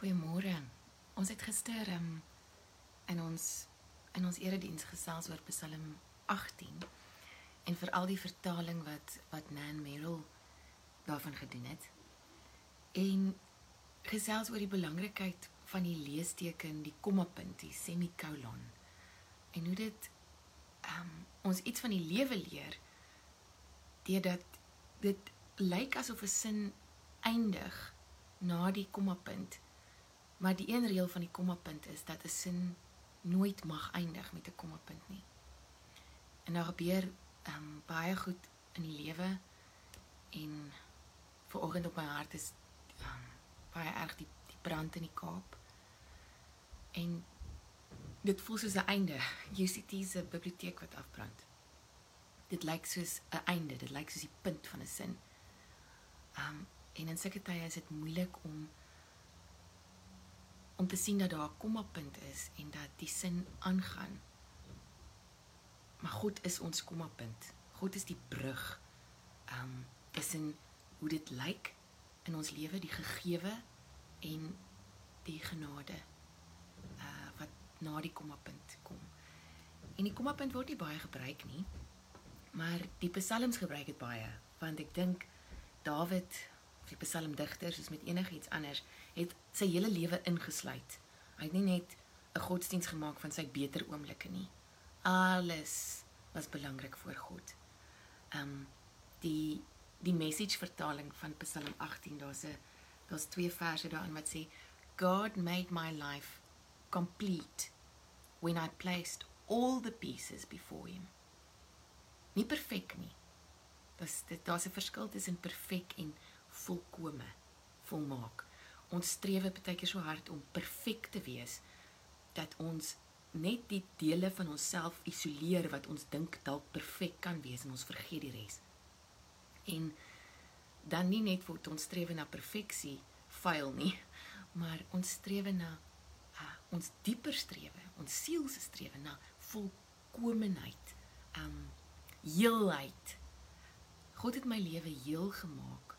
Goeiemôre. Ons het gister um, in ons in ons erediens gesels oor Psalm 18 en veral die vertaling wat wat Nan Merrill daarvan gedoen het. En gesels oor die belangrikheid van die leesteken, die kommapunt, die semikolon. En hoe dit um, ons iets van die lewe leer deurdat dit lyk asof 'n sin eindig na die kommapunt. Maar die een reël van die kommapunt is dat 'n sin nooit mag eindig met 'n kommapunt nie. En daar gebeur um, baie goed in die lewe en vanoggend op my hart is um, baie erg die die brand in die Kaap. En dit voel soos 'n einde. UCT se biblioteek wat afbrand. Dit lyk soos 'n einde, dit lyk soos die punt van 'n sin. Um en in sulke tye is dit moeilik om om te sien dat daar 'n kommapunt is en dat die sin aangaan. Maar God is ons kommapunt. God is die brug. Um tussen hoe dit lyk in ons lewe, die gegewe en die genade uh wat na die kommapunt kom. En die kommapunt word nie baie gebruik nie. Maar die psalms gebruik dit baie want ek dink Dawid die psalmdigter soos met enigiets anders het sy hele lewe ingesluit. Hy het nie net 'n godsdiens gemaak van sy beter oomblikke nie. Alles was belangrik vir God. Ehm um, die die message vertaling van Psalm 18 daar's 'n daar's twee verse daarin wat sê God made my life complete when I placed all the pieces before him. Nie perfek nie. Dis daar's 'n verskil tussen perfek en volkome volmaak. Ons strewe baie keer so hard om perfek te wees dat ons net die dele van onsself isoleer wat ons dink dalk perfek kan wees en ons vergeet die res. En dan nie net word ons strewe na perfeksie faal nie, maar ons strewe na uh, ons dieper strewe, ons siel se strewe na volkomenheid, um heelheid. God het my lewe heel gemaak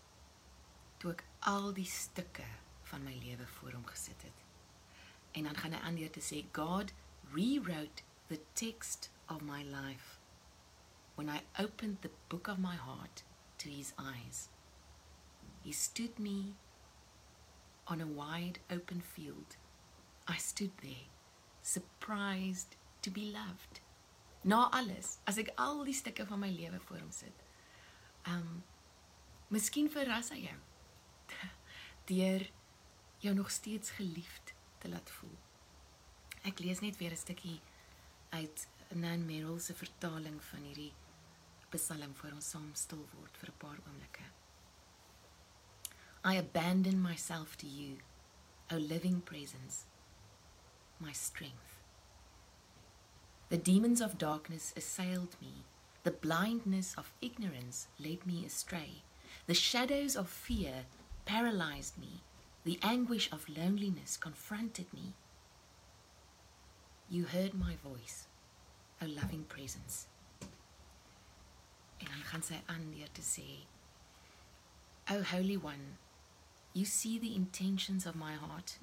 toe ek al die stukke van my lewe voor hom gesit het. En dan gaan hy aan deur te sê God rewrote the text of my life when I opened the book of my heart to his eyes. He stood me on a wide open field. I stood there surprised to be loved. Na alles, as ek al die stukke van my lewe voor hom sit. Um Miskien verras hy jou deur jou nog steeds geliefd te laat voel. Ek lees net weer 'n stukkie uit Nan Merrill se vertaling van hierdie Psalm vir ons saam stil word vir 'n paar oomblikke. I abandon myself to you, O living presence, my strength. The demons of darkness assailed me. The blindness of ignorance led me astray. The shadows of fear paralyzed me. The anguish of loneliness confronted me. You heard my voice, a loving presence. En dan gaan sy aan deur te sê, O Holy One, you see the intentions of my heart.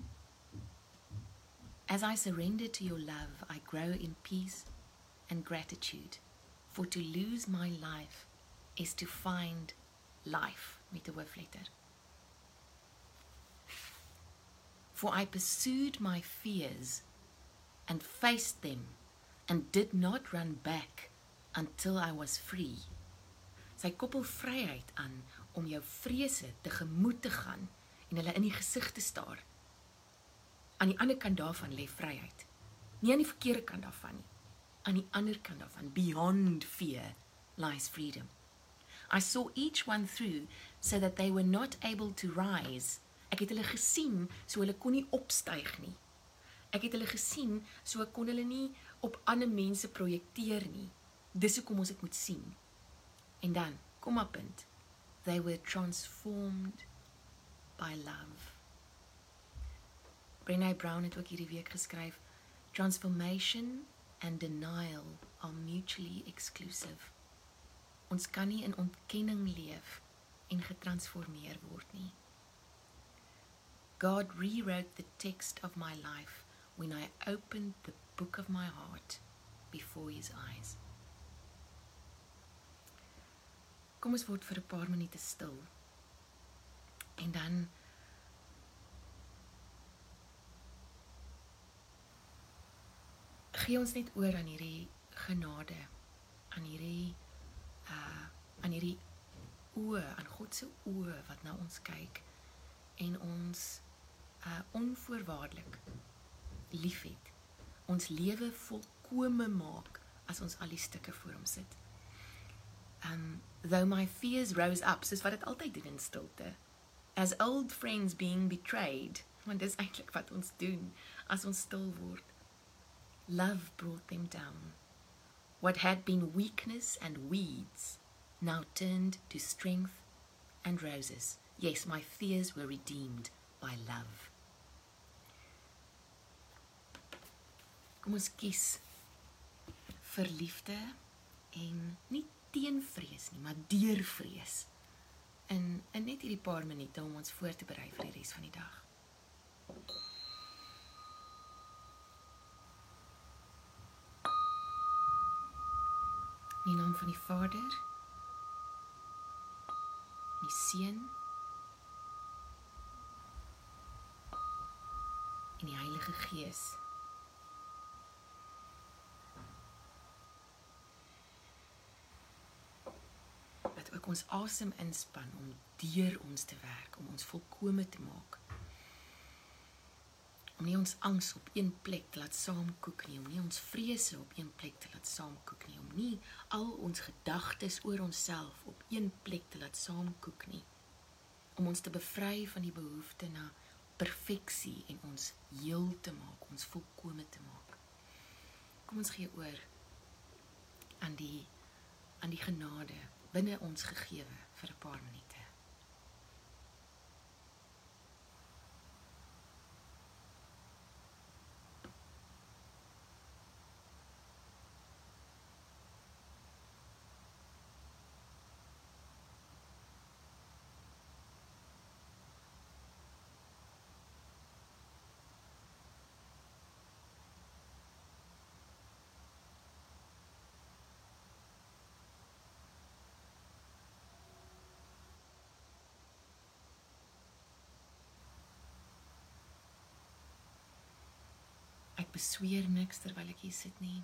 As I surrender to your love, I grow in peace and gratitude. For to lose my life is to find life met 'n hoofletter. For I pursued my fears and faced them and did not run back until I was free. Sy koppel vryheid aan om jou vrese te gemoed te gaan en hulle in die gesig te staar. Aan die ander kant daarvan lê vryheid. Nie aan die verkeerde kant daarvan nie. Aan die ander kant daarvan, beyond fear, lies freedom. I saw each one through so that they were not able to rise Ek het hulle gesien so hulle kon nie opstyg nie. Ek het hulle gesien so kon hulle nie op ander mense projekteer nie. Dis hoekom ons dit moet sien. En dan, kom op punt. They were transformed by love. Brené Brown het ook hierdie week geskryf transformation and denial are mutually exclusive. Ons kan nie in ontkenning leef en getransformeer word nie. God rewrote the text of my life when I opened the book of my heart before his eyes. Kom ons word vir 'n paar minute stil. En dan gee ons net oor aan hierdie genade, aan hierdie uh aan hierdie oë, aan God se oë wat na ons kyk en ons uh onvoorwaardelik liefhet. Ons lewe volkome maak as ons al die stukke voor hom sit. Um though my fears rose up, soos wat dit altyd doen in stilte. As old friends being betrayed, want dis eintlik wat ons doen as ons stil word. Love brought them down. What had been weakness and weeds now turned to strength and roses. Yes, my fears were redeemed by love. Kom ons kies vir liefde en nie teen vrees nie, maar deur vrees. In in net hierdie paar minute om ons voor te berei vir die res van die dag. In die naam van die Vader, die Seun en die Heilige Gees. Ons asem inspan om deur ons te werk, om ons volkome te maak. Om nie ons angs op een plek te laat saamkoek nie, om nie ons vrese op een plek te laat saamkoek nie, om nie al ons gedagtes oor onsself op een plek te laat saamkoek nie. Om ons te bevry van die behoefte na perfeksie en ons heel te maak, ons volkome te maak. Kom ons gee oor aan die aan die genade binne ons gegewe vir 'n paar minute. Ek besweer niks terwyl ek hier sit nie.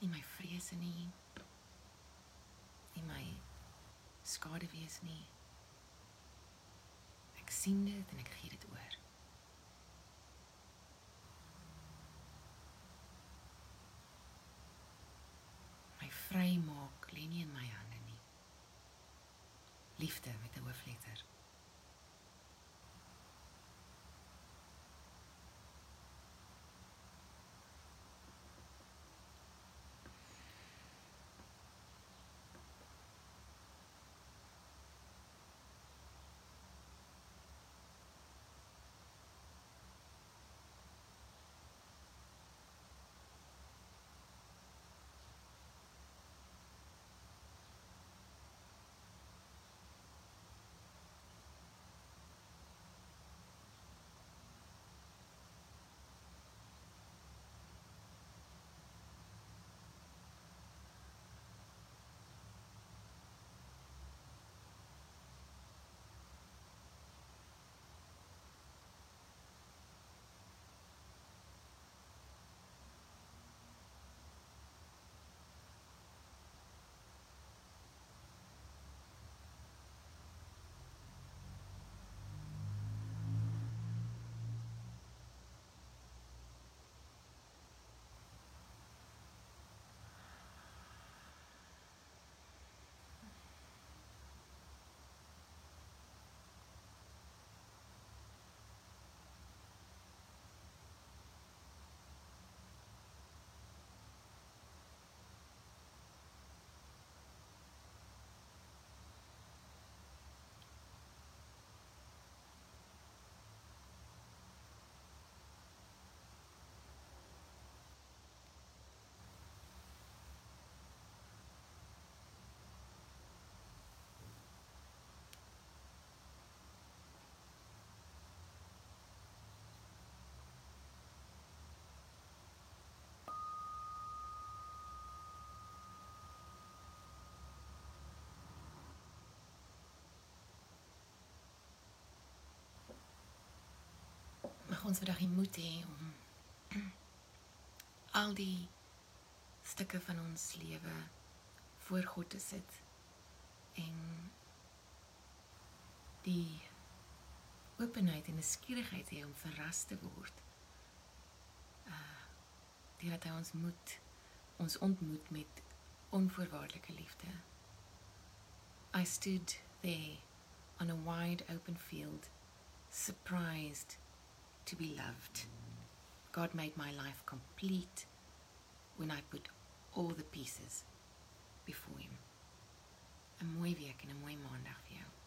Nie my vrese nie. Nie my skade wees nie. Ek sien dit en ek gee dit oor. My vrymaak lê nie in my hande nie. Liefde met 'n hoofletter. Ons vandag die moed hê om al die stukke van ons lewe voor God te sit en die openheid en nuuskierigheid hê om verras te word. Uh deurdat hy ons moet ons ontmoet met onvoorwaardelike liefde. I stood there on a wide open field surprised to be loved. God made my life complete when I put all the pieces before him. maandag vir jou.